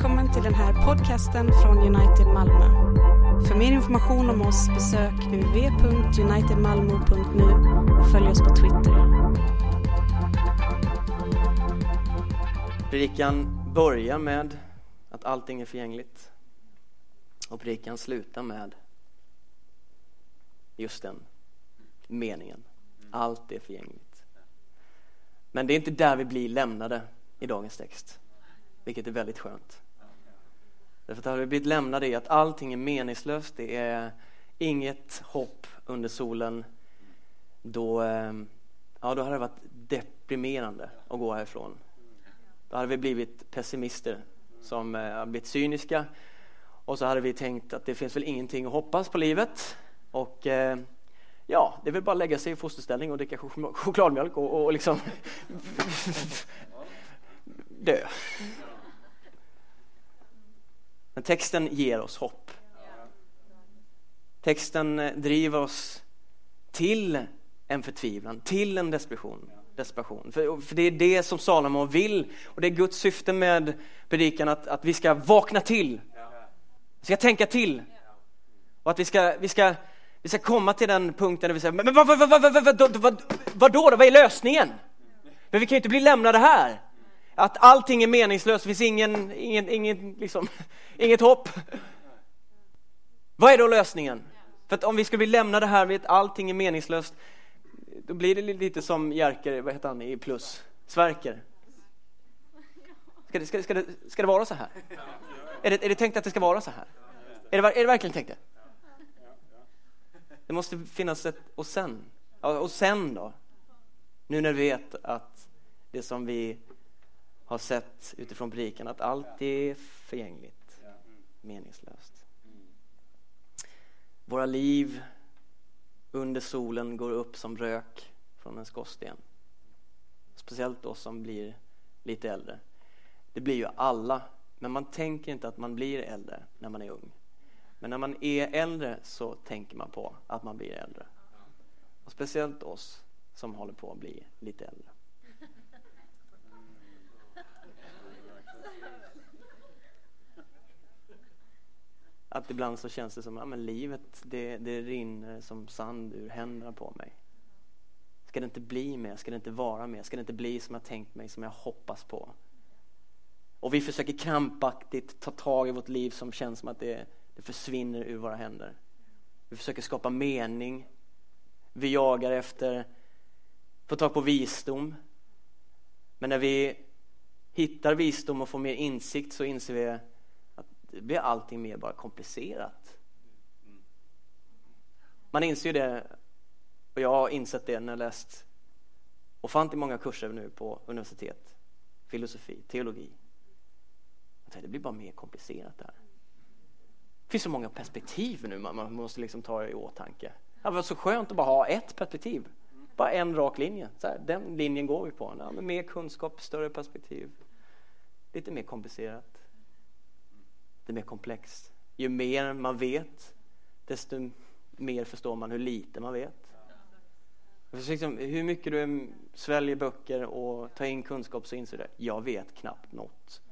Välkommen till den här podcasten från United Malmö. För mer information om oss besök www.unitedmalmo.nu och följ oss på Twitter. Predikan börjar med att allting är förgängligt. Och predikan slutar med just den meningen. Allt är förgängligt. Men det är inte där vi blir lämnade i dagens text. Vilket är väldigt skönt. Därför att har vi blivit lämnade i att allting är meningslöst, det är inget hopp under solen. Då, eh, ja, då hade det varit deprimerande att gå härifrån. Då hade vi blivit pessimister som eh, har blivit cyniska och så hade vi tänkt att det finns väl ingenting att hoppas på livet och eh, ja, det är väl bara att lägga sig i fosterställning och dricka chokladmjölk och, och liksom dö. Men texten ger oss hopp. Texten eh, driver oss till en förtvivlan, till en desperation. desperation. För, för det är det som Salomo vill och det är Guds syfte med predikan att, att vi ska vakna till. Vi ska tänka till. Och att vi ska, vi ska, vi ska komma till den punkten där vi säger, men vad, vad, vad, vad, vad, vad, vad, vad då? Vad är lösningen? Men vi kan ju inte bli lämnade här. Att allting är meningslöst, det finns ingen, ingen, ingen, liksom, inget hopp. Vad är då lösningen? För att om vi ska bli lämnade här vid att allting är meningslöst, då blir det lite som Jerker, vad heter han i Plus, Sverker. Ska det, ska, ska, det, ska det vara så här? Är det, är det tänkt att det ska vara så här? Är det, är det verkligen tänkt det? Det måste finnas ett och sen. Och sen då? Nu när vi vet att det som vi har sett utifrån predikan att allt är förgängligt, meningslöst. Våra liv under solen går upp som rök från en skorsten. Speciellt oss som blir lite äldre. Det blir ju alla, men man tänker inte att man blir äldre när man är ung. Men när man är äldre så tänker man på att man blir äldre. Och speciellt oss som håller på att bli lite äldre. Att ibland så känns det som att ja, livet det, det rinner som sand ur händerna på mig. Ska det inte bli mer? Ska det inte vara mer? Ska det inte bli som jag tänkt mig, som jag hoppas på? Och vi försöker krampaktigt ta tag i vårt liv som känns som att det, det försvinner ur våra händer. Vi försöker skapa mening. Vi jagar efter, få tag på visdom. Men när vi hittar visdom och får mer insikt så inser vi det blir allting mer bara komplicerat. Man inser ju det, och jag har insett det när jag läst ofantligt många kurser nu på universitet, filosofi, teologi. Det blir bara mer komplicerat där. Det finns så många perspektiv nu man måste liksom ta i åtanke. Det var så skönt att bara ha ett perspektiv. Bara en rak linje. Så här, den linjen går vi på. Ja, mer kunskap, större perspektiv. Lite mer komplicerat det mer komplext. Ju mer man vet, desto mer förstår man hur lite man vet. Liksom, hur mycket du sväljer böcker och tar in kunskap så inser du det. Jag vet knappt något.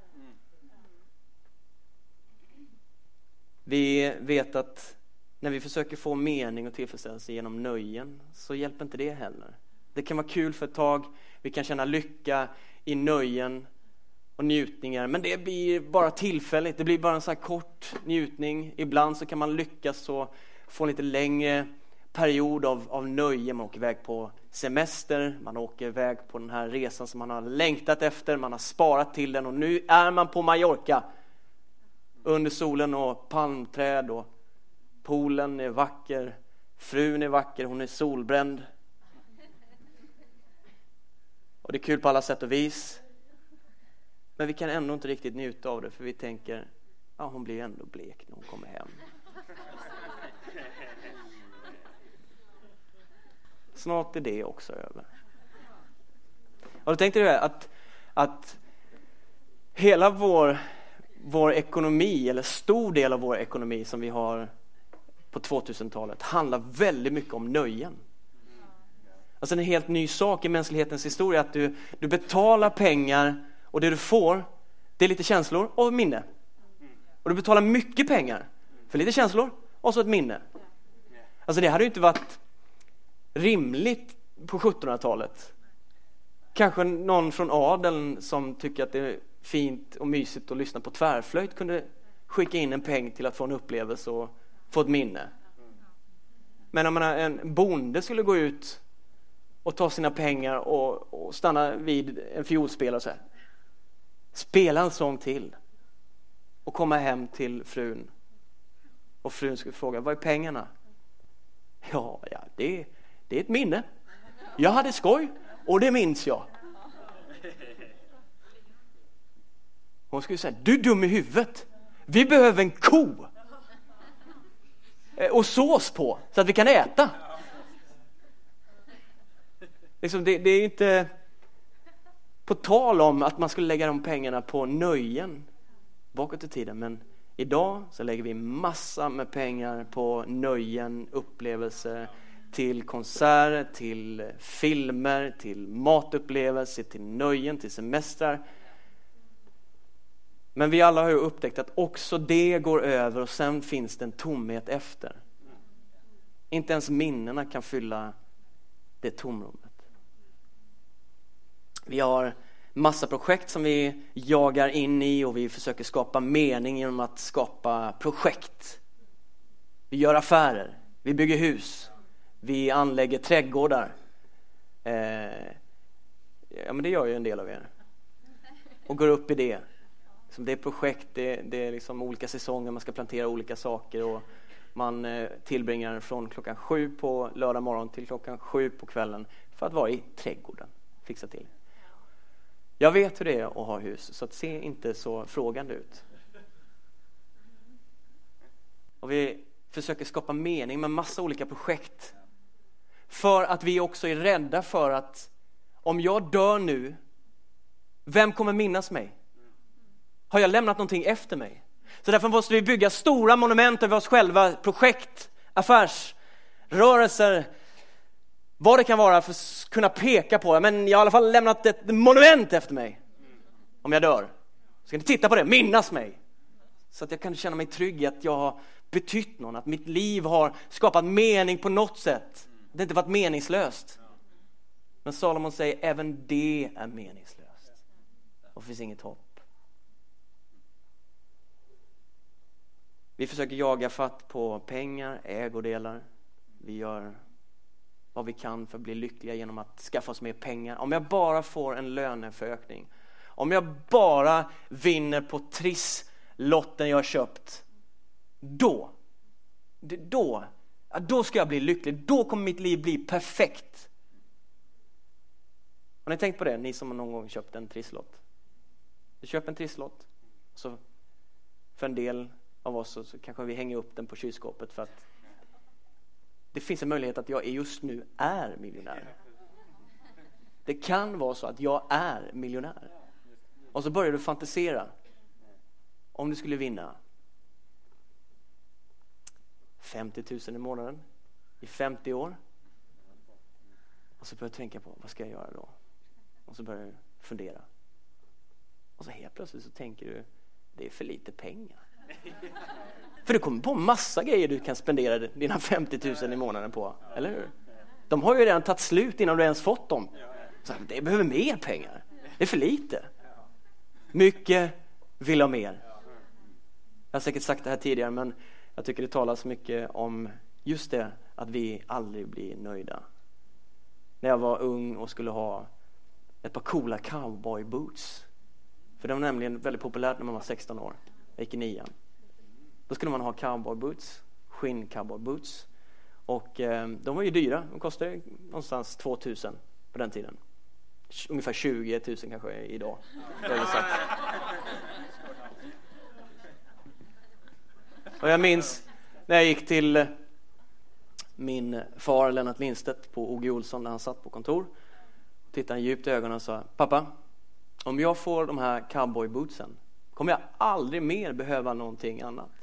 Vi vet att när vi försöker få mening och tillfredsställelse genom nöjen så hjälper inte det heller. Det kan vara kul för ett tag, vi kan känna lycka i nöjen och njutningar. Men det blir bara tillfälligt. Det blir bara en så kort njutning. Ibland så kan man lyckas och få en lite längre period av, av nöje. Man åker iväg på semester, man åker iväg på den här resan som man har längtat efter, man har sparat till den och nu är man på Mallorca under solen och palmträd och poolen är vacker, frun är vacker, hon är solbränd. Och det är kul på alla sätt och vis. Men vi kan ändå inte riktigt njuta av det för vi tänker, ja hon blir ändå blek när hon kommer hem. Snart är det också över. Och då tänkte du att, att hela vår, vår ekonomi, eller stor del av vår ekonomi som vi har på 2000-talet handlar väldigt mycket om nöjen. Alltså en helt ny sak i mänsklighetens historia att du, du betalar pengar och det du får, det är lite känslor och minne. Och du betalar mycket pengar för lite känslor och så ett minne. Alltså det hade ju inte varit rimligt på 1700-talet. Kanske någon från adeln som tycker att det är fint och mysigt att lyssna på tvärflöjt kunde skicka in en peng till att få en upplevelse och få ett minne. Men om menar, en bonde skulle gå ut och ta sina pengar och, och stanna vid en fiolspelare och säga spela en sång till och komma hem till frun och frun skulle fråga vad är pengarna? Ja, ja det, det är ett minne. Jag hade skoj och det minns jag. Hon skulle säga, du är dum i huvudet. Vi behöver en ko eh, och sås på så att vi kan äta. Liksom det, det är inte på tal om att man skulle lägga de pengarna på nöjen bakåt i tiden, men idag så lägger vi massa med pengar på nöjen, upplevelser, till konserter, till filmer, till matupplevelser, till nöjen, till semestrar. Men vi alla har ju upptäckt att också det går över och sen finns det en tomhet efter. Inte ens minnena kan fylla det tomrummet. Vi har massa projekt som vi jagar in i och vi försöker skapa mening genom att skapa projekt. Vi gör affärer, vi bygger hus, vi anlägger trädgårdar. Eh, ja, men det gör ju en del av er. Och går upp i det. Det är projekt, det är, det är liksom olika säsonger, man ska plantera olika saker och man eh, tillbringar från klockan sju på lördag morgon till klockan sju på kvällen för att vara i trädgården, fixa till. Jag vet hur det är att ha hus, så att se inte så frågande ut. Och vi försöker skapa mening med massa olika projekt. För att vi också är rädda för att om jag dör nu, vem kommer minnas mig? Har jag lämnat någonting efter mig? Så därför måste vi bygga stora monument över oss själva, projekt, affärsrörelser, vad det kan vara för att kunna peka på, men jag har i alla fall lämnat ett monument efter mig. Om jag dör. Ska ni titta på det, minnas mig. Så att jag kan känna mig trygg i att jag har betytt någon, att mitt liv har skapat mening på något sätt. Det har inte varit meningslöst. Men Salomon säger, även det är meningslöst. Och det finns inget hopp. Vi försöker jaga fatt på pengar, ägodelar. Vi gör vad vi kan för att bli lyckliga genom att skaffa oss mer pengar. Om jag bara får en löneförökning, om jag bara vinner på trisslotten jag har köpt, då, då, då ska jag bli lycklig. Då kommer mitt liv bli perfekt. Har ni tänkt på det, ni som någon gång köpt en trisslott? Du köper en trisslott, så för en del av oss så, så kanske vi hänger upp den på kylskåpet för att det finns en möjlighet att jag just nu är miljonär. Det kan vara så att jag är miljonär. Och så börjar du fantisera om du skulle vinna 50 000 i månaden i 50 år. Och så börjar du tänka på vad ska jag göra då? Och så börjar du fundera. Och så helt plötsligt så tänker du det är för lite pengar. För du kommer på massa grejer du kan spendera dina 50 000 i månaden på, eller hur? De har ju redan tagit slut innan du ens fått dem. Så det behöver mer pengar. Det är för lite. Mycket vill ha mer. Jag har säkert sagt det här tidigare, men jag tycker det talas mycket om just det att vi aldrig blir nöjda. När jag var ung och skulle ha ett par coola cowboyboots. För det var nämligen väldigt populärt när man var 16 år. Jag gick i nian. Då skulle man ha cowboyboots, skinn cowboyboots. Och eh, de var ju dyra, de kostade någonstans 2000 på den tiden. Ungefär 20 000 kanske idag. Och jag minns när jag gick till min far Lennart Lindstedt på OG Olsson där han satt på kontor. Tittade djupt i ögonen och sa Pappa, om jag får de här cowboybootsen kommer jag aldrig mer behöva någonting annat.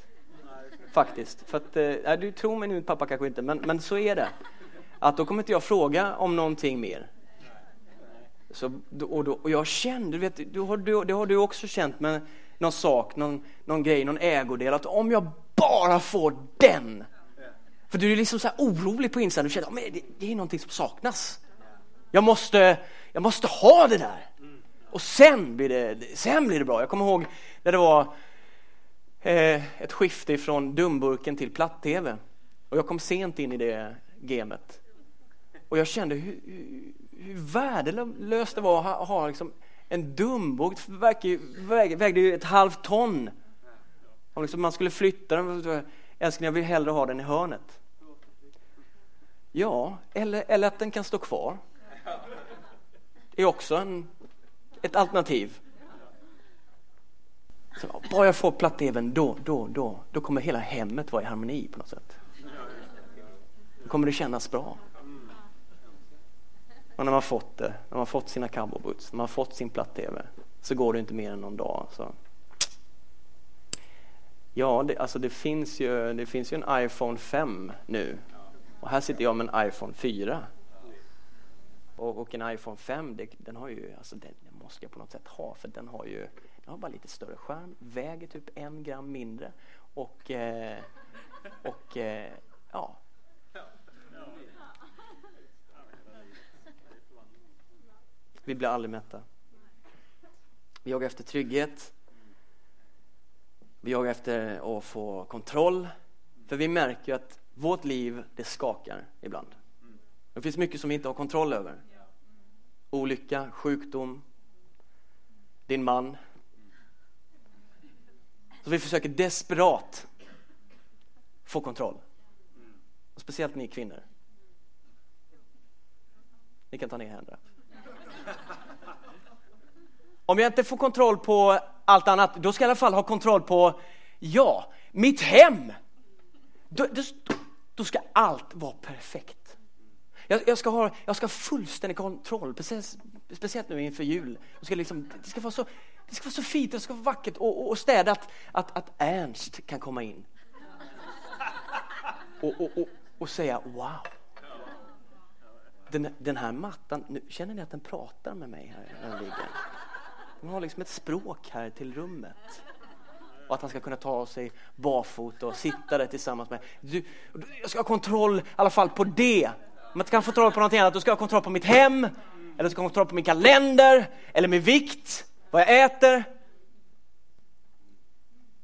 Faktiskt. För att, eh, du tror mig nu, pappa kanske inte, men, men så är det. Att då kommer inte jag fråga om någonting mer. Så, och, då, och jag kände, du vet, du har, du, det har du också känt, med någon sak, någon, någon grej, någon ägodel. Att om jag bara får den. För du är liksom så här orolig på insidan. Du känner att det, det är någonting som saknas. Jag måste, jag måste ha det där. Och sen blir det, sen blir det bra. Jag kommer ihåg när det var eh, ett skifte från dumburken till platt-tv. Och jag kom sent in i det gamet. Och jag kände hur, hur, hur värdelöst det var att ha, ha liksom en dumburk. Vägde, vägde ju ett halvt ton. Om liksom man skulle flytta den. Älskling, jag vill hellre ha den i hörnet. Ja, eller, eller att den kan stå kvar. Det är också en, ett alternativ. Så bara jag får platt-tvn, då, då, då, då kommer hela hemmet vara i harmoni på något sätt. Då kommer det kännas bra. Och när man fått det, när man fått sina cowboyboots, när man fått sin platt-tv, så går det inte mer än någon dag. Så. Ja, det, alltså det finns, ju, det finns ju en iPhone 5 nu. Och här sitter jag med en iPhone 4. Och, och en iPhone 5, det, den har ju, alltså den, den, måste jag på något sätt ha, för den har ju, den har bara lite större skärm, väger typ en gram mindre och, eh, och eh, ja, Vi blir aldrig mätta. Vi jagar efter trygghet. Vi jagar efter att få kontroll. För vi märker ju att vårt liv, det skakar ibland. Det finns mycket som vi inte har kontroll över. Olycka, sjukdom, din man. Så vi försöker desperat få kontroll. Och speciellt ni kvinnor. Ni kan ta ner händerna. Om jag inte får kontroll på allt annat, då ska jag i alla fall ha kontroll på, ja, mitt hem. Då, då, då ska allt vara perfekt. Jag, jag, ska ha, jag ska ha fullständig kontroll, precis, speciellt nu inför jul. Jag ska liksom, det, ska vara så, det ska vara så fint, det ska vara vackert och, och, och städat att, att Ernst kan komma in. Och, och, och, och säga wow. Den, den här mattan, nu, känner ni att den pratar med mig här den ligger? Den har liksom ett språk här till rummet. Och att han ska kunna ta sig barfota och sitta där tillsammans med du, Jag ska ha kontroll i alla fall på det. Om jag inte kan få kontroll på någonting annat, då ska jag ha kontroll på mitt hem, eller ska jag ha kontroll på min kalender, eller min vikt, vad jag äter.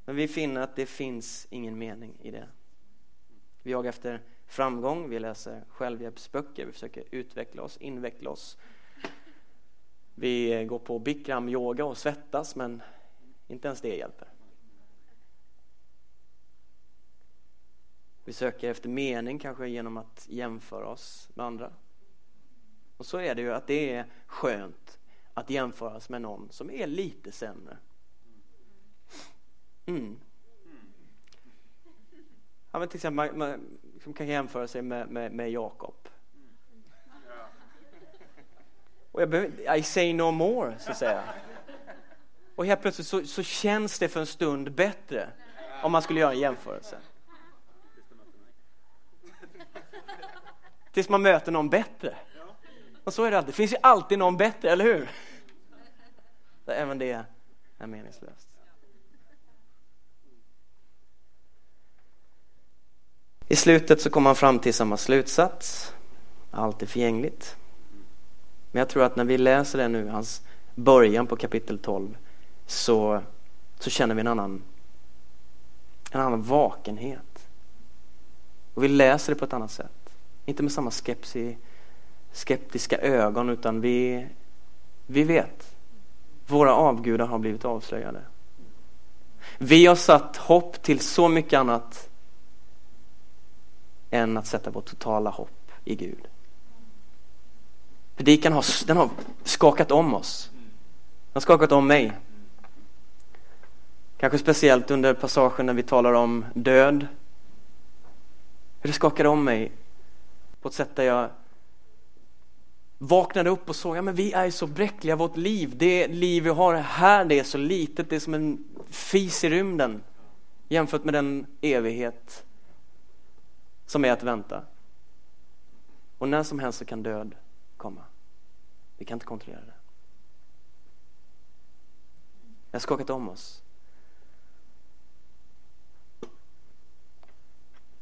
Men vi finner att det finns ingen mening i det. Vi jagar efter framgång, vi läser självhjälpsböcker, vi försöker utveckla oss, inveckla oss vi går på Bikram yoga och svettas men inte ens det hjälper. Vi söker efter mening kanske genom att jämföra oss med andra. Och så är det ju att det är skönt att jämföras med någon som är lite sämre. Mm. mm. Ja, men till exempel, man, man, liksom kan jämföra sig med, med, med Jakob. Och jag behöver, I say no more, så att säga. Och helt plötsligt så, så känns det för en stund bättre om man skulle göra en jämförelse. Tills man möter någon bättre. Och så är det alltid. Det finns ju alltid någon bättre, eller hur? Så även det är meningslöst. I slutet så kommer man fram till samma slutsats. Allt är förgängligt. Men jag tror att när vi läser det nu, hans början på kapitel 12, så, så känner vi en annan, en annan vakenhet. Och vi läser det på ett annat sätt. Inte med samma skepsis skeptiska ögon, utan vi, vi vet. Våra avgudar har blivit avslöjade. Vi har satt hopp till så mycket annat än att sätta vårt totala hopp i Gud. Predikan har, den har skakat om oss. Den har skakat om mig. Kanske speciellt under passagen när vi talar om död. Hur det skakade om mig på ett sätt där jag vaknade upp och såg, ja men vi är så bräckliga, vårt liv, det liv vi har här det är så litet, det är som en fis i rymden jämfört med den evighet som är att vänta. Och när som helst så kan död komma. Vi kan inte kontrollera det. Det har skakat om oss.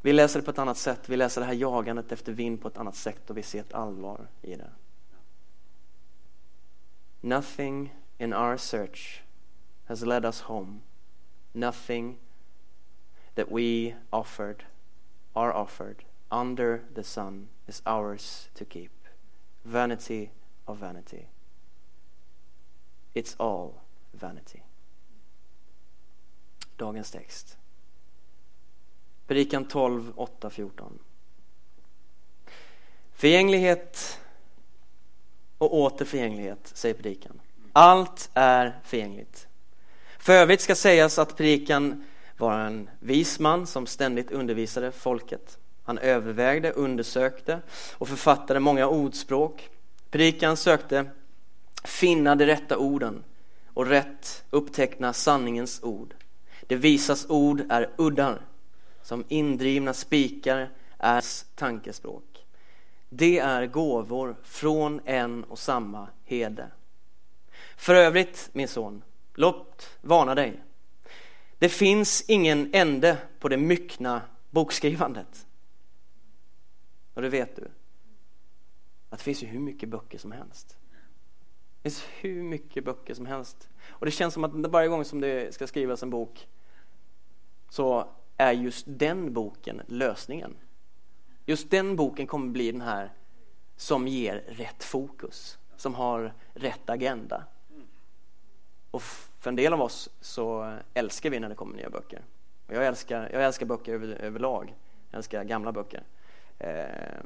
Vi läser det på ett annat sätt, vi läser det här jagandet efter vind på ett annat sätt och vi ser ett allvar i det. Nothing in our search has led us home. Nothing that we offered, are offered under the sun is ours to keep. Vanity of vanity. It's all vanity. Dagens text. Predikan 12, 8, 14. Förgänglighet och åter förgänglighet, säger predikan. Allt är förgängligt. För övrigt ska sägas att predikan var en vis man som ständigt undervisade folket. Han övervägde, undersökte och författade många ordspråk. Predikan sökte finna de rätta orden och rätt uppteckna sanningens ord. Det visas ord är uddar, som indrivna spikar är tankespråk. Det är gåvor från en och samma hede. För övrigt, min son, låt varna dig. Det finns ingen ände på det myckna bokskrivandet. Och det vet du, att det finns ju hur mycket böcker som helst. Det finns hur mycket böcker som helst. Och det känns som att varje gång som det ska skrivas en bok så är just den boken lösningen. Just den boken kommer bli den här som ger rätt fokus, som har rätt agenda. Och för en del av oss så älskar vi när det kommer nya böcker. Och jag, älskar, jag älskar böcker över, överlag. Jag älskar gamla böcker. Eh,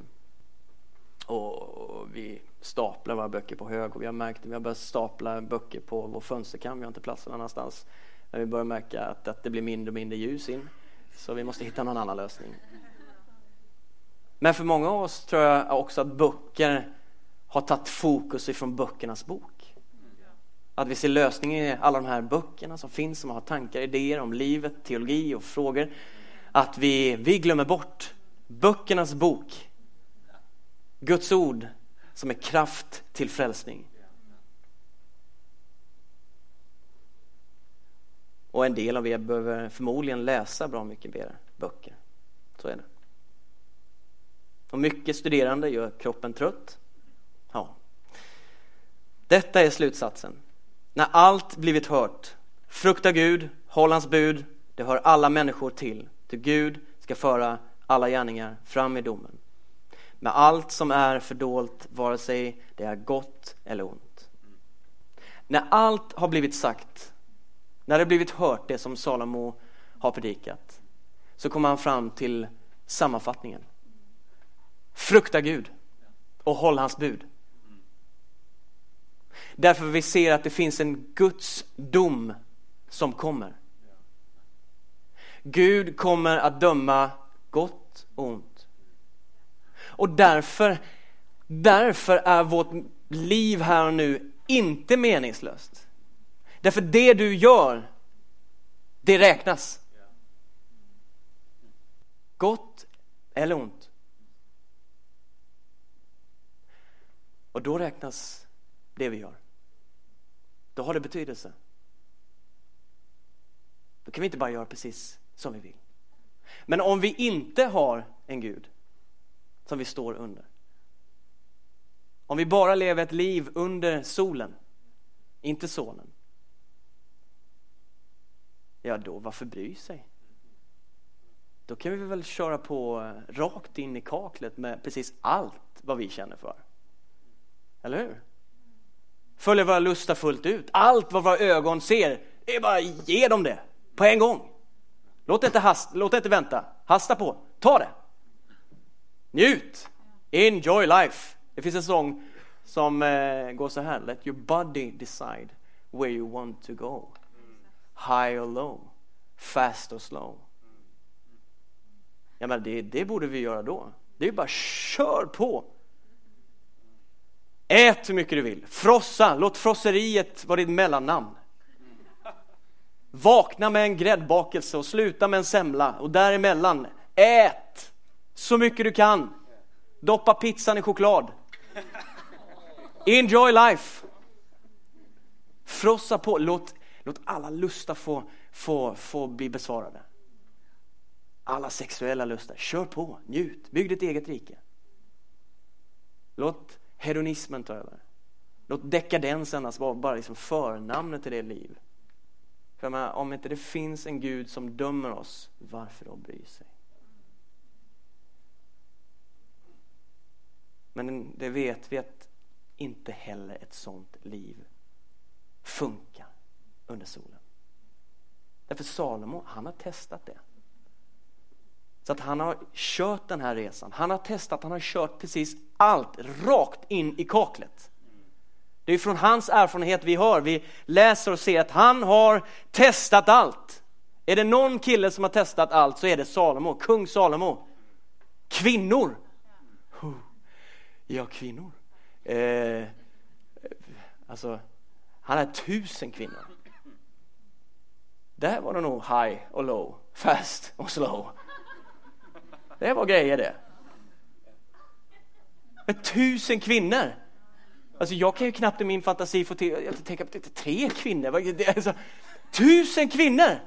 och vi staplar våra böcker på hög och vi har märkt att vi har börjat stapla böcker på vår fönsterkam. Vi har inte plats någon annanstans. Men vi börjar märka att, att det blir mindre och mindre ljus in. Så vi måste hitta någon annan lösning. Men för många av oss tror jag också att böcker har tagit fokus ifrån böckernas bok. Att vi ser lösningen i alla de här böckerna som finns, som har tankar, idéer om livet, teologi och frågor. Att vi, vi glömmer bort böckernas bok. Guds ord som är kraft till frälsning. Och en del av er behöver förmodligen läsa bra mycket mer böcker. Så är det. Och mycket studerande gör kroppen trött. Ja. Detta är slutsatsen. När allt blivit hört, frukta Gud, håll hans bud, det hör alla människor till. Till Gud ska föra alla gärningar fram i domen. Med allt som är fördolt, vare sig det är gott eller ont. När allt har blivit sagt, när det blivit hört det som Salomo har predikat, så kommer han fram till sammanfattningen. Frukta Gud och håll hans bud. Därför vi ser att det finns en Guds dom som kommer. Gud kommer att döma gott och ont. Och därför, därför är vårt liv här och nu inte meningslöst. Därför det du gör, det räknas. Gott eller ont. Och då räknas det vi gör. Då har det betydelse. Då kan vi inte bara göra precis som vi vill. Men om vi inte har en Gud som vi står under. Om vi bara lever ett liv under solen, inte sonen. Ja, då varför bry sig? Då kan vi väl köra på rakt in i kaklet med precis allt vad vi känner för. Eller hur? Följa våra lustar fullt ut. Allt vad våra ögon ser, är bara ge dem det på en gång. Låt inte, hast, låt inte vänta. Hasta på. Ta det. Njut. Enjoy life. Det finns en sång som eh, går så här. Let your body decide where you want to go. High or low. Fast or slow. Ja, men det, det borde vi göra då. Det är bara kör på. Ät hur mycket du vill. Frossa. Låt frosseriet vara ditt mellannamn. Vakna med en gräddbakelse och sluta med en semla och däremellan, ät så mycket du kan. Doppa pizzan i choklad. Enjoy life. Frossa på, låt, låt alla lustar få, få, få bli besvarade. alla sexuella lustar. Kör på, njut, bygg ditt eget rike. Låt hedonismen ta över. Låt dekadensen alltså vara bara liksom förnamnet till det liv. För menar, om inte det finns en Gud som dömer oss, varför då bry sig? Men det vet vi att inte heller ett sånt liv funkar under solen. Därför Salomo, han har testat det. Så att han har kört den här resan. Han har testat, han har kört precis allt rakt in i kaklet. Det är från hans erfarenhet vi hör. Vi läser och ser att han har testat allt. Är det någon kille som har testat allt så är det Salomo, kung Salomo. Kvinnor. Ja, kvinnor. Eh, alltså, han har tusen kvinnor. Där var det nog high och low, fast och slow. Det var grejer det. Med tusen kvinnor. Alltså jag kan ju knappt i min fantasi få till, jag tänka på tre kvinnor. Alltså, tusen kvinnor!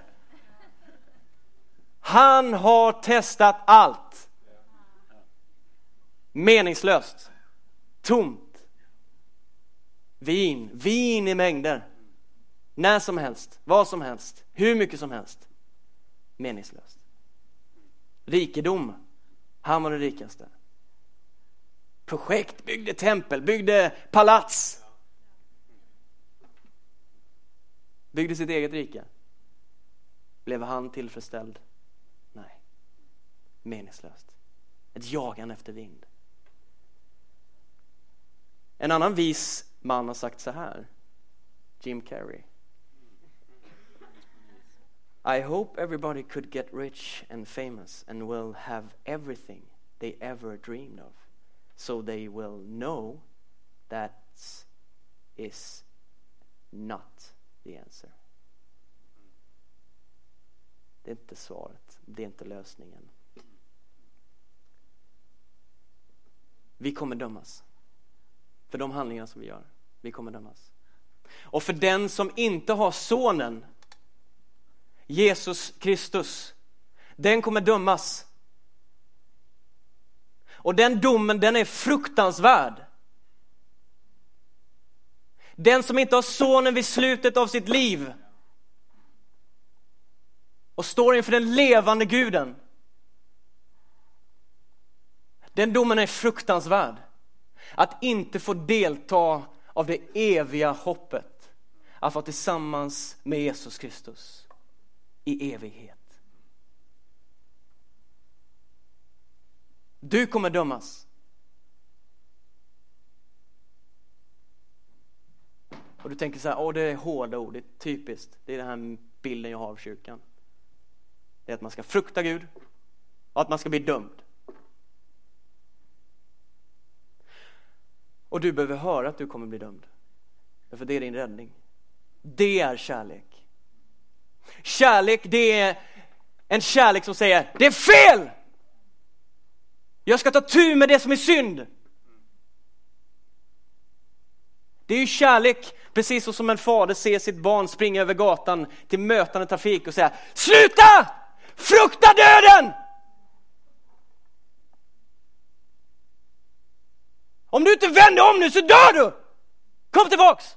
Han har testat allt. Meningslöst. Tomt. Vin, vin i mängder. När som helst, vad som helst, hur mycket som helst. Meningslöst. Rikedom, han var den rikaste. Projekt, byggde tempel, byggde palats. Byggde sitt eget rike. Blev han tillfredsställd? Nej. Meningslöst. Ett jagande efter vind. En annan vis man har sagt så här. Jim Carrey. I hope everybody could get rich and famous and will have everything they ever dreamed of. So they will know that is not the answer. Det är inte svaret, det är inte lösningen. Vi kommer dömas för de handlingar som vi gör. Vi kommer dömas. Och för den som inte har sonen Jesus Kristus, den kommer dömas. Och den domen, den är fruktansvärd. Den som inte har sonen vid slutet av sitt liv och står inför den levande guden. Den domen är fruktansvärd. Att inte få delta av det eviga hoppet. Att vara tillsammans med Jesus Kristus i evighet. Du kommer dömas. Och du tänker så här, åh det är hårda ord, det är typiskt. Det är den här bilden jag har av kyrkan. Det är att man ska frukta Gud och att man ska bli dömd. Och du behöver höra att du kommer bli dömd. För det är din räddning. Det är kärlek. Kärlek, det är en kärlek som säger, det är fel! Jag ska ta tur med det som är synd. Det är ju kärlek, precis som en fader ser sitt barn springa över gatan till mötande trafik och säga Sluta! Frukta döden! Om du inte vänder om nu så dör du! Kom tillbaks!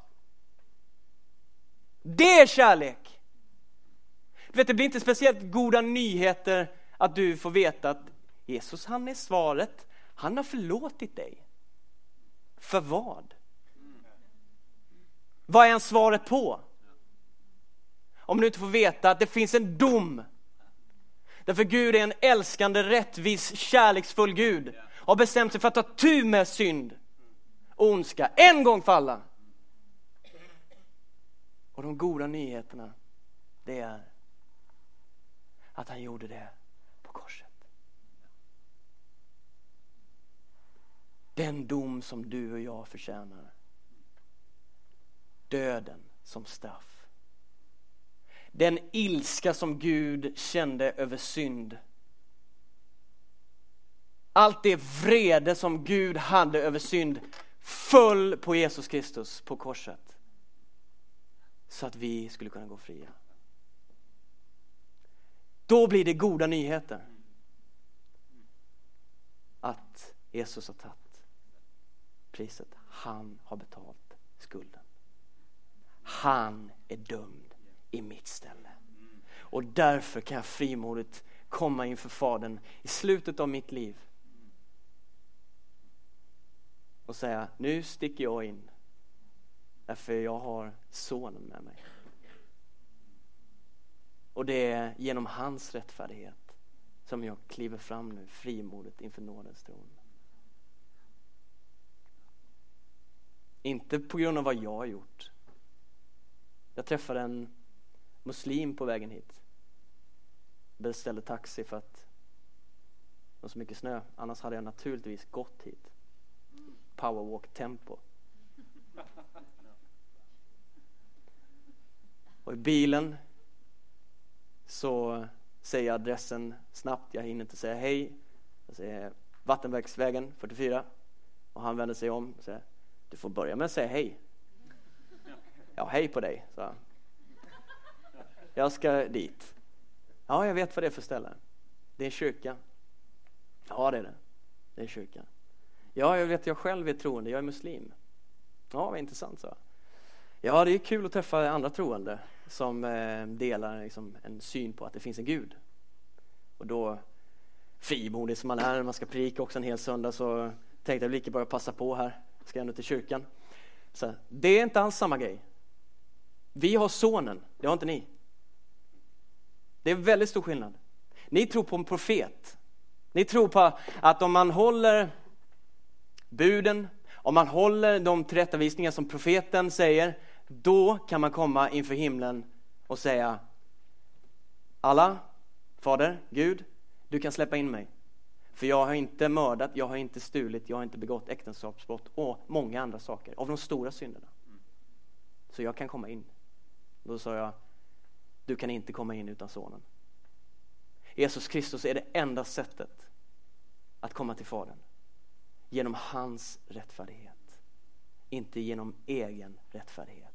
Det är kärlek. Du vet, det blir inte speciellt goda nyheter att du får veta att Jesus, han är svaret. Han har förlåtit dig. För vad? Vad är han svaret på? Om du inte får veta att det finns en dom. Därför Gud är en älskande, rättvis, kärleksfull Gud. Och har bestämt sig för att ta tur med synd och ondska en gång för alla. Och de goda nyheterna, det är att han gjorde det på korset. Den dom som du och jag förtjänar. Döden som straff. Den ilska som Gud kände över synd. Allt det vrede som Gud hade över synd föll på Jesus Kristus på korset. Så att vi skulle kunna gå fria. Då blir det goda nyheter. Att Jesus har tagit priset. Han har betalt skulden. Han är dömd i mitt ställe. Och därför kan jag frimodigt komma inför Fadern i slutet av mitt liv och säga, nu sticker jag in därför jag har sonen med mig. Och det är genom hans rättfärdighet som jag kliver fram nu frimodigt inför nådens tron. Inte på grund av vad jag har gjort. Jag träffade en muslim på vägen hit. Beställde taxi för att det var så mycket snö. Annars hade jag naturligtvis gått hit. Powerwalk-tempo. Och i bilen så säger jag adressen snabbt. Jag hinner inte säga hej. Jag säger Vattenverksvägen 44. Och han vänder sig om och säger Du får börja med att säga hej. Ja, hej på dig, sa han. Jag ska dit. Ja, jag vet vad det är för ställe. Det är en kyrka. Ja, det är det. Det är en kyrka. Ja, jag vet, jag själv är troende. Jag är muslim. Ja, vad intressant, så. Ja, det är kul att träffa andra troende som eh, delar liksom, en syn på att det finns en Gud. Och då, frimodig som man är, man ska predika också en hel söndag, så tänkte jag lika bra passa på här. Jag ska ändå till kyrkan. Så, det är inte alls samma grej. Vi har sonen, det har inte ni. Det är väldigt stor skillnad. Ni tror på en profet. Ni tror på att om man håller buden, om man håller de tillrättavisningar som profeten säger, då kan man komma inför himlen och säga alla, Fader, Gud, du kan släppa in mig. För jag har inte mördat, jag har inte stulit, jag har inte begått äktenskapsbrott och många andra saker av de stora synderna. Så jag kan komma in. Då sa jag, du kan inte komma in utan sonen. Jesus Kristus är det enda sättet att komma till Fadern. Genom hans rättfärdighet. Inte genom egen rättfärdighet.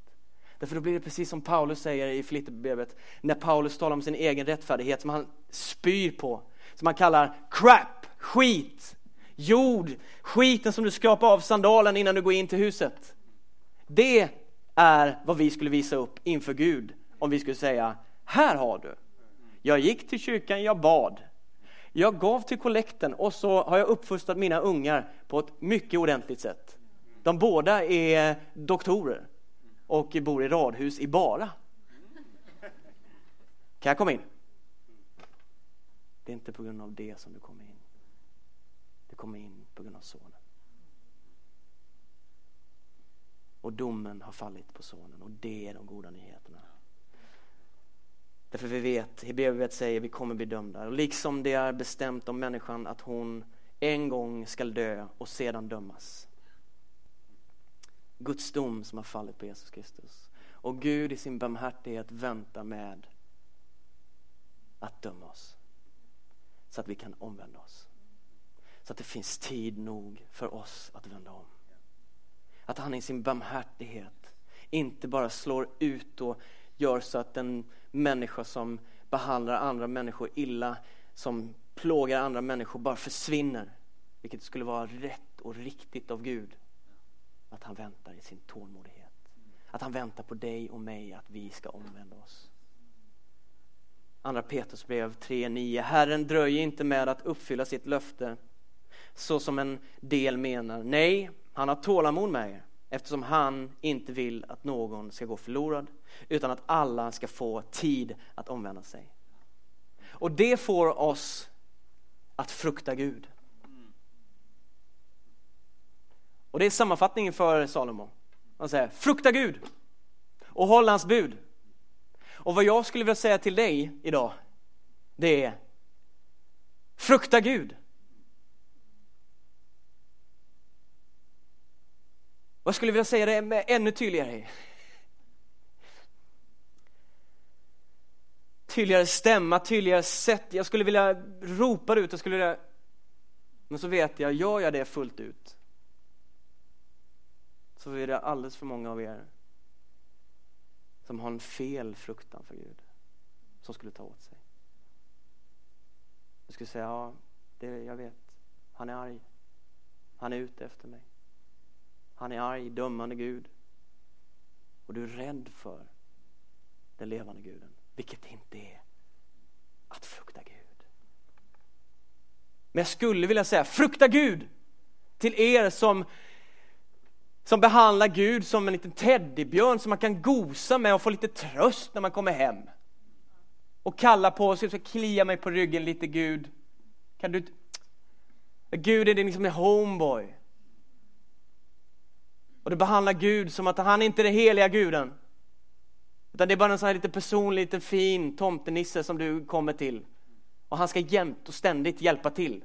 Därför då blir det precis som Paulus säger i Filipperbrevet, när Paulus talar om sin egen rättfärdighet som han spyr på, som han kallar crap, skit, jord, skiten som du skrapar av sandalen innan du går in till huset. Det är vad vi skulle visa upp inför Gud om vi skulle säga, här har du. Jag gick till kyrkan, jag bad. Jag gav till kollekten och så har jag uppfostrat mina ungar på ett mycket ordentligt sätt. De båda är doktorer och bor i radhus i Bara. Kan jag komma in? Det är inte på grund av det som du kommer in. Du kommer in på grund av sonen. Och domen har fallit på sonen och det är de goda nyheterna. Därför vi vet, Hebreerbrevet säger vi kommer bli dömda. Och liksom det är bestämt om människan att hon en gång skall dö och sedan dömas. Guds dom som har fallit på Jesus Kristus. Och Gud i sin barmhärtighet väntar med att döma oss. Så att vi kan omvända oss. Så att det finns tid nog för oss att vända om. Att han i sin barmhärtighet inte bara slår ut och gör så att en människa som behandlar andra människor illa, som plågar andra människor, bara försvinner. Vilket skulle vara rätt och riktigt av Gud. Att han väntar i sin tålmodighet. Att han väntar på dig och mig att vi ska omvända oss. Andra Petrus brev 3.9. Herren dröjer inte med att uppfylla sitt löfte så som en del menar. Nej, han har tålamod med er eftersom han inte vill att någon ska gå förlorad utan att alla ska få tid att omvända sig. Och det får oss att frukta Gud. Och det är sammanfattningen för Salomo. Han säger frukta Gud och håll hans bud. Och vad jag skulle vilja säga till dig idag, det är frukta Gud. Och jag skulle vilja säga det med ännu tydligare? Tydligare stämma, tydligare sätt. Jag skulle vilja ropa det ut, jag skulle vilja... Men så vet jag, gör jag det fullt ut så är det alldeles för många av er som har en fel fruktan för Gud som skulle ta åt sig. Du skulle säga, ja, det, jag vet. Han är arg. Han är ute efter mig. Han är arg, dömande Gud. Och du är rädd för den levande guden, vilket inte är att frukta Gud. Men jag skulle vilja säga, frukta Gud till er som, som behandlar Gud som en liten teddybjörn som man kan gosa med och få lite tröst när man kommer hem. Och kalla på sig, ska klia mig på ryggen lite Gud. Kan du Gud är din liksom homeboy. Och du behandlar Gud som att han inte är den heliga guden. Utan det är bara en sån här lite personlig, lite fin tomtenisse som du kommer till. Och han ska jämt och ständigt hjälpa till.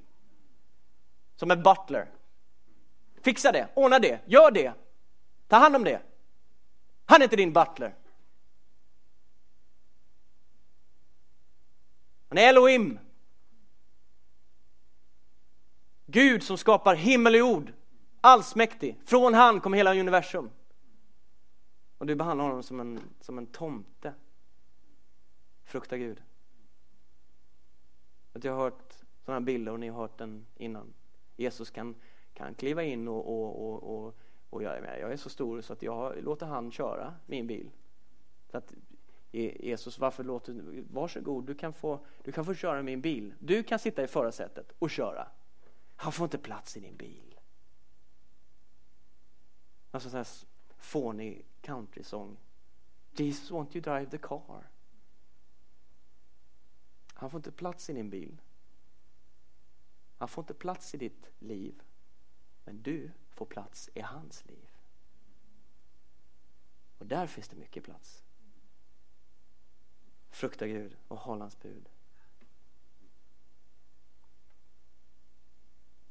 Som en butler. Fixa det, ordna det, gör det. Ta hand om det. Han är inte din butler. Han är Elohim. Gud som skapar himmel och jord. Allsmäktig. Från han kom hela universum. Och du behandlar honom som en, som en tomte. Frukta Gud. Att jag har hört sådana bilder och ni har hört den innan. Jesus kan, kan kliva in och, och, och, och, och jag, är med. jag är så stor så att jag låter han köra min bil. Så att Jesus, varför låter Varsågod, du kan, få, du kan få köra min bil. Du kan sitta i förarsätet och köra. Han får inte plats i din bil. Alltså sån här fånig countrysång. Jesus want you drive the car. Han får inte plats i din bil. Han får inte plats i ditt liv. Men du får plats i hans liv. Och där finns det mycket plats. Frukta Gud och håll hans bud.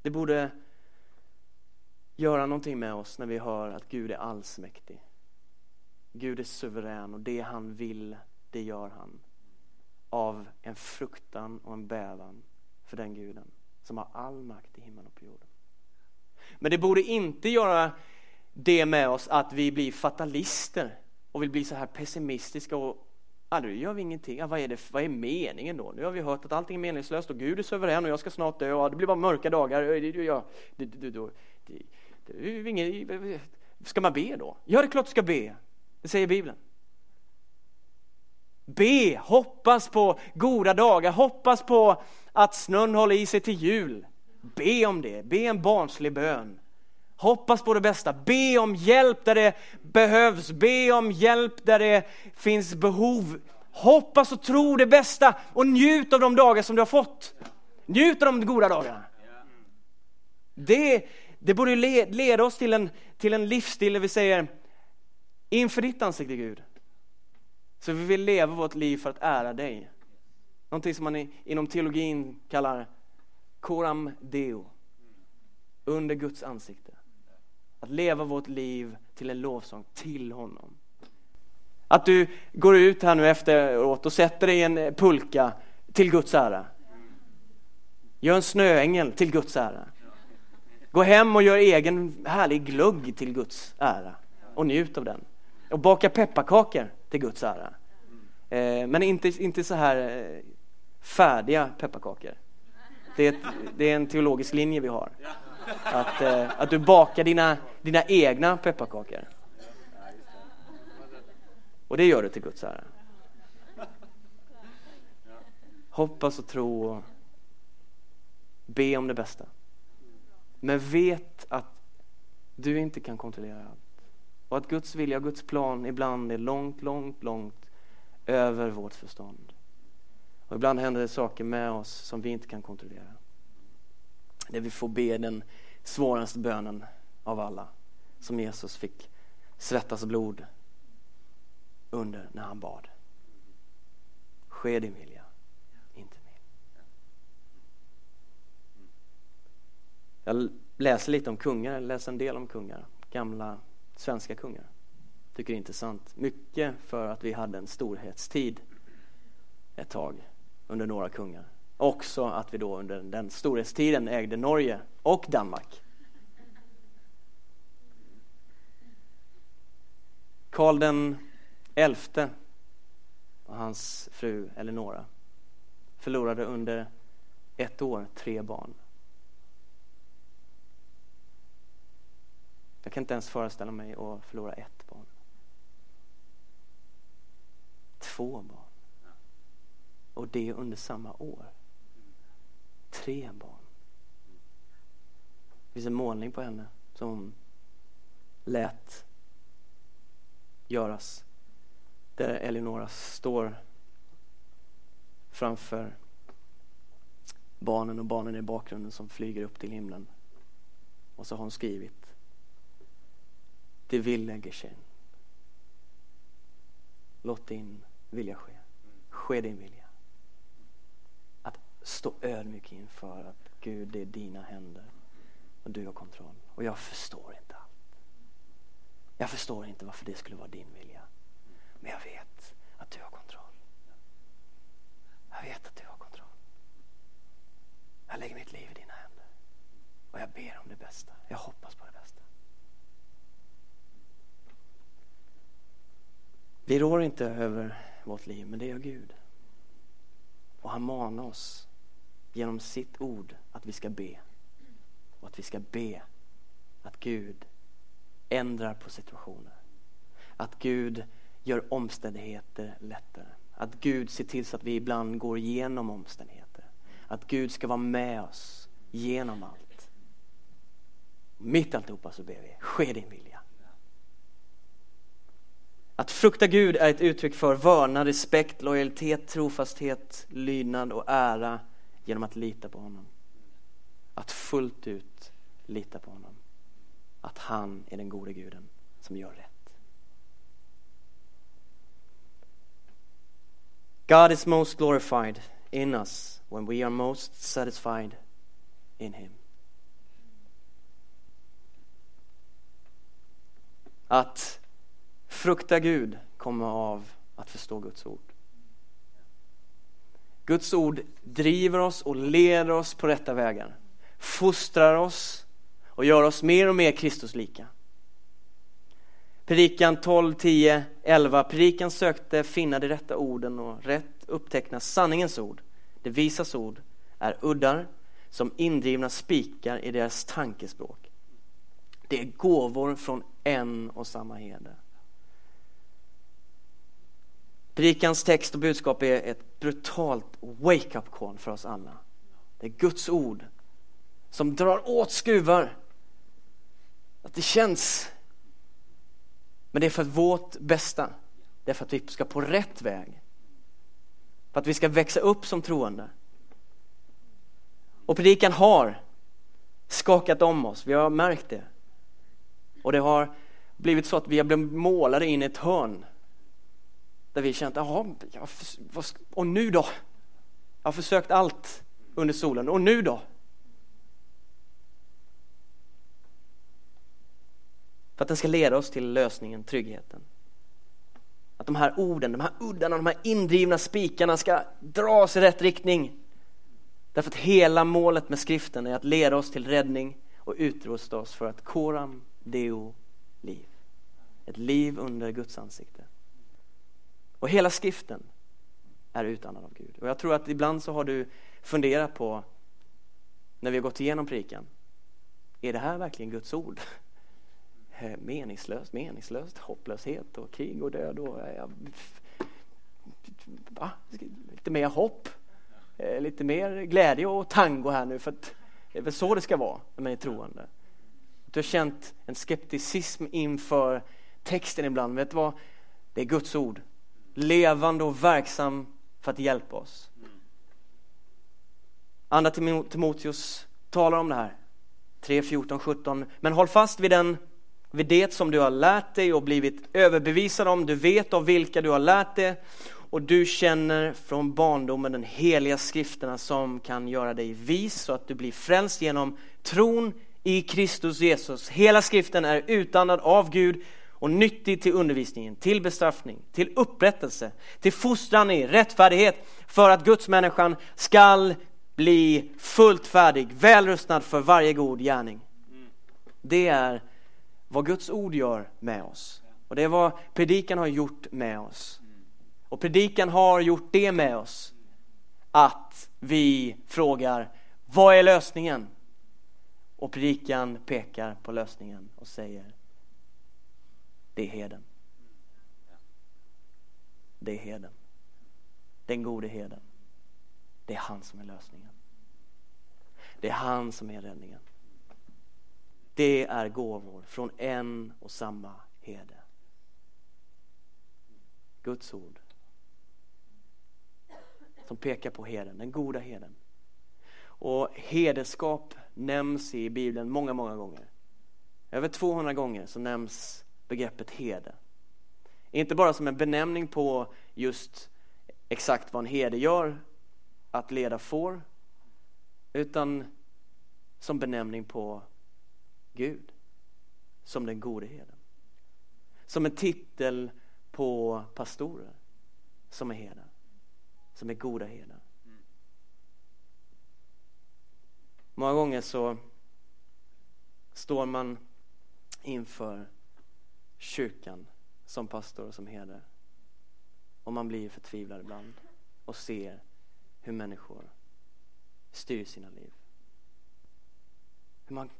Det borde göra någonting med oss när vi hör att Gud är allsmäktig. Gud är suverän och det han vill, det gör han. Av en fruktan och en bävan för den guden som har all makt i himlen och på jorden. Men det borde inte göra det med oss att vi blir fatalister och vill bli så här pessimistiska och Ja, nu gör vi ingenting. Ja, vad, är det, vad är meningen då? Nu har vi hört att allting är meningslöst och Gud är suverän och jag ska snart dö och ah, det blir bara mörka dagar. Ja, det, det, det, det, ingen, ska man be då? Ja, det är klart du ska be. Det säger Bibeln. Be, hoppas på goda dagar, hoppas på att snön håller i sig till jul. Be om det, be en barnslig bön. Hoppas på det bästa, be om hjälp där det behövs, be om hjälp där det finns behov. Hoppas och tro det bästa och njut av de dagar som du har fått. Njut av de goda dagarna. Det, det borde leda oss till en, till en livsstil där vi säger inför ditt ansikte Gud. Så vi vill leva vårt liv för att ära dig. Någonting som man inom teologin kallar coram deo. Under Guds ansikte. Att leva vårt liv till en lovsång till honom. Att du går ut här nu efteråt och sätter dig i en pulka till Guds ära. Gör en snöängel till Guds ära. Gå hem och gör egen härlig glögg till Guds ära och njut av den. Och baka pepparkakor till Guds ära. Eh, men inte, inte så här eh, färdiga pepparkakor. Det är, ett, det är en teologisk linje vi har. Att, eh, att du bakar dina, dina egna pepparkakor. Och det gör du till Guds ära. Hoppas och tro och be om det bästa. Men vet att du inte kan kontrollera allt. Och att Guds vilja och Guds plan ibland är långt, långt, långt över vårt förstånd. Och ibland händer det saker med oss som vi inte kan kontrollera. Där vi får be den svåraste bönen av alla. Som Jesus fick svettas blod under när han bad. Ske din vilja, inte min. Jag läser lite om kungar, jag läser en del om kungar. Gamla svenska kungar. Tycker det är intressant. Mycket för att vi hade en storhetstid ett tag under några kungar. Också att vi då under den storhetstiden ägde Norge och Danmark. Karl den elfte och hans fru Eleonora förlorade under Ett år, tre barn. Jag kan inte ens föreställa mig att förlora ett barn. Två barn. Och det under samma år. Tre barn. Det finns en målning på henne som lät göras. Där Eleonora står framför barnen och barnen i bakgrunden som flyger upp till himlen. Och så har hon skrivit Det vill geschehen. Låt din vilja ske. Ske din vilja. Stå ödmjuk inför att Gud, det är dina händer och du har kontroll. Och jag förstår inte allt. Jag förstår inte varför det skulle vara din vilja. Men jag vet att du har kontroll. Jag vet att du har kontroll. Jag lägger mitt liv i dina händer. Och jag ber om det bästa. Jag hoppas på det bästa. Vi rår inte över vårt liv, men det gör Gud. Och han manar oss genom sitt ord att vi ska be. Och att vi ska be att Gud ändrar på situationer. Att Gud gör omständigheter lättare. Att Gud ser till så att vi ibland går igenom omständigheter. Att Gud ska vara med oss genom allt. Mitt alltihopa så ber vi, ske din vilja. Att frukta Gud är ett uttryck för vördnad, respekt, lojalitet, trofasthet, lydnad och ära genom att lita på honom. Att fullt ut lita på honom. Att han är den gode guden som gör rätt. God is most glorified in us when we are most satisfied in Him. Att frukta Gud kommer av att förstå Guds ord. Guds ord driver oss och leder oss på rätta vägar, fostrar oss och gör oss mer och mer Kristuslika. Predikan 12, 10, 11. Predikan sökte finna de rätta orden och rätt uppteckna sanningens ord. Det visas ord är uddar som indrivna spikar i deras tankespråk. Det är gåvor från en och samma herde. Predikans text och budskap är ett brutalt wake-up call för oss alla. Det är Guds ord som drar åt skruvar. Att det känns men det är för vårt bästa. Det är för att vi ska på rätt väg. För att vi ska växa upp som troende. Och predikan har skakat om oss, vi har märkt det. Och det har blivit så att vi har blivit målade in i ett hörn. Där vi känt, jaha, och nu då? Jag har försökt allt under solen, och nu då? För att den ska leda oss till lösningen, tryggheten. Att de här orden, de här uddarna, de här indrivna spikarna ska dras i rätt riktning. Därför att hela målet med skriften är att leda oss till räddning och utrusta oss för att koram deo liv. Ett liv under Guds ansikte. Och hela skriften är utandad av Gud. Och jag tror att ibland så har du funderat på när vi har gått igenom predikan. Är det här verkligen Guds ord? Eh, meningslöst, meningslöst, hopplöshet och krig och död och eh, ja, va? lite mer hopp, eh, lite mer glädje och tango här nu för att det är väl så det ska vara när man är troende. Du har känt en skepticism inför texten ibland, vet du vad? Det är Guds ord, levande och verksam för att hjälpa oss. Andra Timoteus talar om det här, 3, 14, 17. Men håll fast vid den vid det som du har lärt dig och blivit överbevisad om. Du vet av vilka du har lärt dig och du känner från barndomen den heliga skrifterna som kan göra dig vis så att du blir frälst genom tron i Kristus Jesus. Hela skriften är utandad av Gud och nyttig till undervisningen, till bestraffning, till upprättelse, till fostran i rättfärdighet för att Guds människan skall bli fullt färdig, välrustad för varje god gärning. Det är vad Guds ord gör med oss. Och det är vad predikan har gjort med oss. Och predikan har gjort det med oss. att vi frågar vad är lösningen? Och predikan pekar på lösningen och säger det är heden. Det är heden. Den gode heden. Det är han som är lösningen. Det är han som är räddningen. Det är gåvor från en och samma herde. Guds ord som pekar på heden, den goda heden. Och hederskap nämns i Bibeln många, många gånger. Över 200 gånger så nämns begreppet herde. Inte bara som en benämning på just exakt vad en herde gör, att leda får, utan som benämning på Gud, som den gode herden. Som en titel på pastorer som är herdar, som är goda herdar. Många gånger så står man inför kyrkan som pastor och som herde och man blir förtvivlad ibland och ser hur människor styr sina liv. Hur man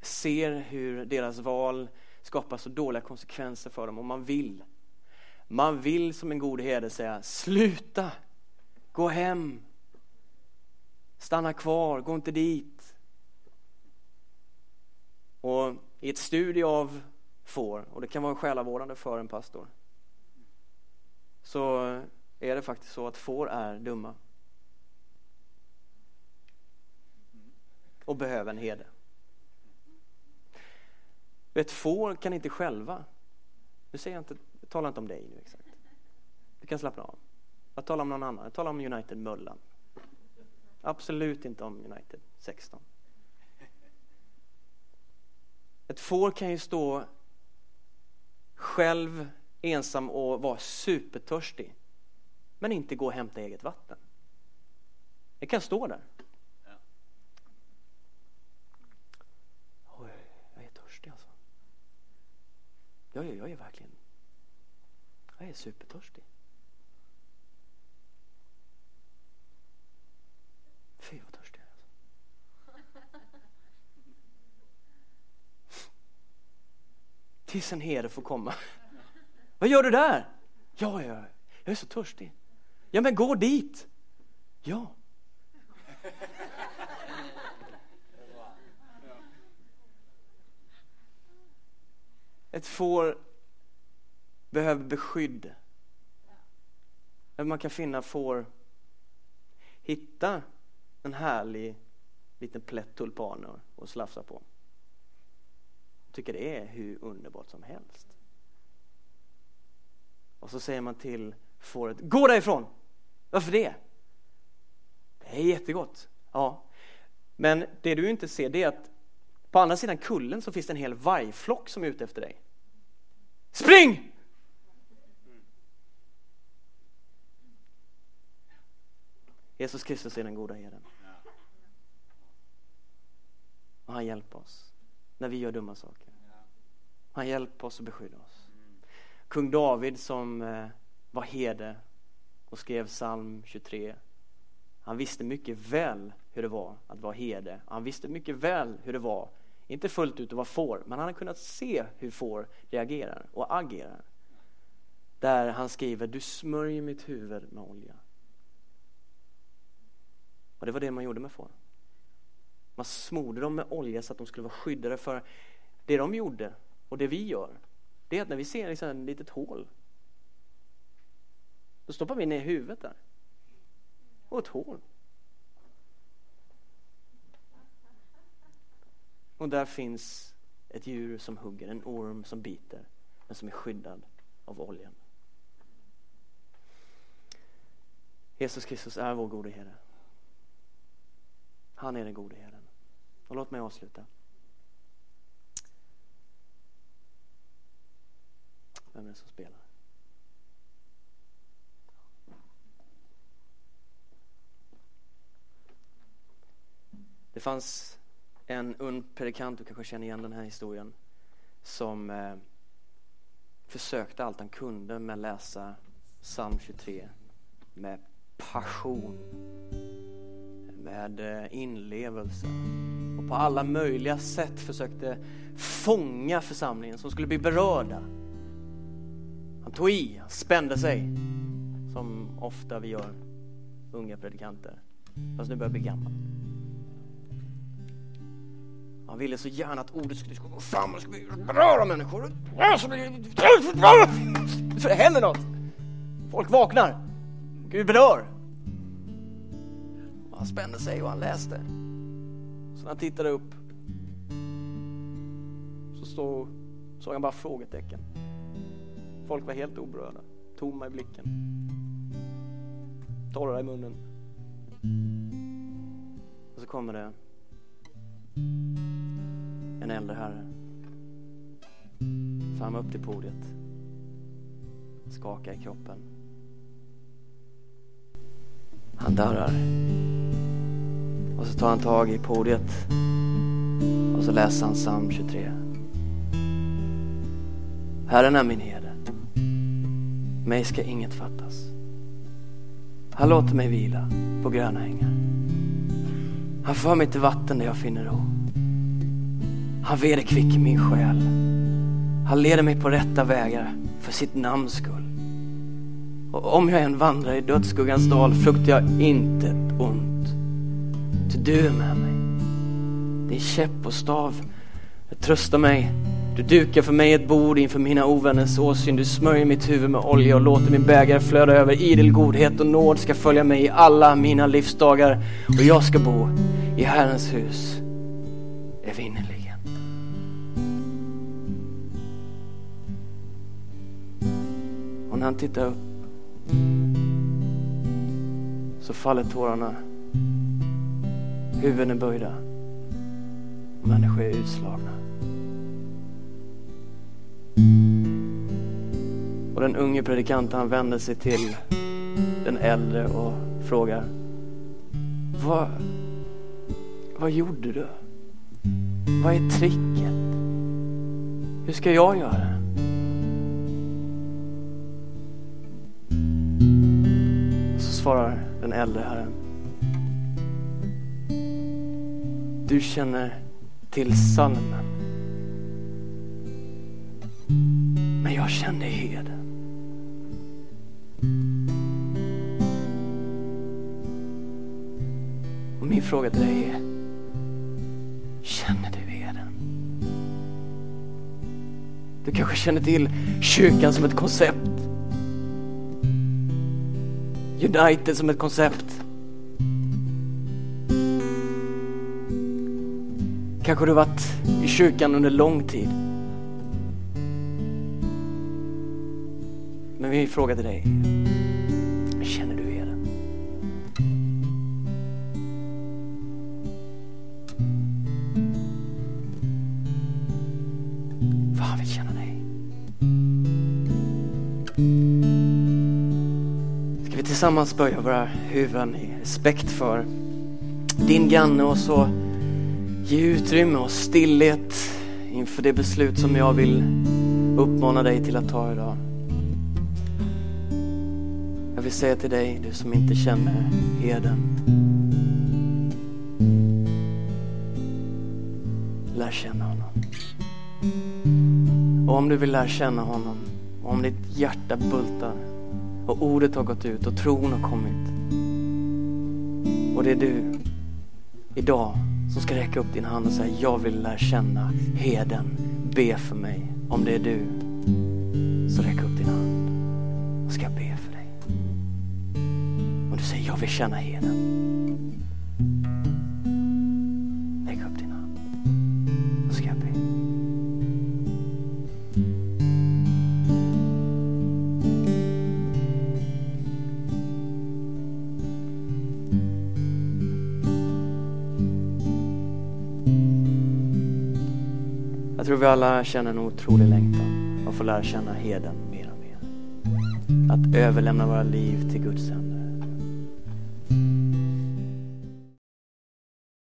ser hur deras val skapar så dåliga konsekvenser för dem och man vill. Man vill som en god herde säga sluta, gå hem, stanna kvar, gå inte dit. Och i ett studie av får, och det kan vara själavårdande för en pastor, så är det faktiskt så att får är dumma. Och behöver en herde. Ett får kan inte själva, nu säger jag inte, jag talar inte om dig nu exakt. Du kan slappna av. Jag talar om någon annan, jag talar om United Möllan. Absolut inte om United 16. Ett får kan ju stå själv ensam och vara supertörstig men inte gå och hämta eget vatten. Det kan stå där. Oj, jag är törstig alltså. Jag är, jag är verkligen jag är supertörstig. Fy vad törstig jag är. Alltså. Tills en herde får komma. Vad gör du där? Ja, ja, jag är så törstig. Ja, men gå dit. Ja. Ett får behöver beskydd. Man kan finna får hitta en härlig liten plätt tulpaner och slafsa på. Tycker det är hur underbart som helst. Och så säger man till fåret, gå därifrån! Varför det? Det är jättegott. Ja. Men det du inte ser det är att på andra sidan kullen så finns det en hel vargflock som är ute efter dig. Spring! Jesus Kristus är den goda herden. Och han hjälper oss när vi gör dumma saker. Han hjälper oss och beskyddar oss. Kung David som eh, var herde och skrev psalm 23. Han visste mycket väl hur det var att vara herde. Han visste mycket väl hur det var, inte fullt ut att vara får, men han hade kunnat se hur får reagerar och agerar. Där han skriver, du smörjer mitt huvud med olja. Och det var det man gjorde med får. Man smorde dem med olja så att de skulle vara skyddade för det de gjorde och det vi gör. Det är att när vi ser liksom ett litet hål då stoppar vi ner huvudet där. Och ett hål. Och där finns ett djur som hugger, en orm som biter, men som är skyddad av oljan. Jesus Kristus är vår gode herde. Han är den gode herden. Och låt mig avsluta. Vem är det som spelar? Det fanns en ung predikant, du kanske känner igen den här historien, som eh, försökte allt han kunde med att läsa psalm 23 med passion, med eh, inlevelse på alla möjliga sätt försökte fånga församlingen som skulle bli berörda. Han tog i, han spände sig som ofta vi gör, unga predikanter, fast nu börjar jag bli gammal. Han ville så gärna att ordet skulle gå fram och skulle beröra människor. Så det händer något. Folk vaknar. Gud berör. Han spände sig och han läste. När han tittade upp så stod, såg han bara frågetecken. Folk var helt oberörda, tomma i blicken, torra i munnen. Och så kommer det en äldre herre fram upp till podiet, skakar i kroppen. Han darrar. Och så tar han tag i podiet och så läser han psalm 23. Herren är min herde. Mig ska inget fattas. Han låter mig vila på gröna ängar. Han för mig till vatten där jag finner ro. Han vederkvicker min själ. Han leder mig på rätta vägar för sitt namns skull. Och om jag än vandrar i dödsskuggans dal fruktar jag intet ont. Du är med mig. Din käpp och stav tröstar mig. Du dukar för mig ett bord inför mina ovänners åsyn. Du smörjer mitt huvud med olja och låter min bägare flöda över. Idel godhet och nåd ska följa mig i alla mina livsdagar och jag ska bo i Herrens hus evinnerligen. Och när han tittar upp så faller tårarna. Huvuden är böjda. Och människor är utslagna. Och den unge predikanten han vänder sig till den äldre och frågar Vad, vad gjorde du? Vad är tricket? Hur ska jag göra? Så svarar den äldre herren. Du känner till salmen. Men jag känner heden. Och min fråga till dig är, känner du heden? Du kanske känner till kyrkan som ett koncept. United som ett koncept. Kanske du varit i kyrkan under lång tid. Men vi frågade dig, känner du eden? För han vill känna dig. Ska vi tillsammans böja våra huvuden i respekt för din granne och så ge utrymme och stillhet inför det beslut som jag vill uppmana dig till att ta idag. Jag vill säga till dig, du som inte känner heden. Lär känna honom. Och om du vill lära känna honom, och om ditt hjärta bultar och ordet har gått ut och tron har kommit. Och det är du idag som ska räcka upp din hand och säga jag vill lära känna heden. Be för mig. Om det är du, så räck upp din hand. Och ska jag be för dig. Om du säger jag vill känna heden. Alla känner en otrolig längtan att få lära känna heden mer och mer. Att överlämna våra liv till Guds händer.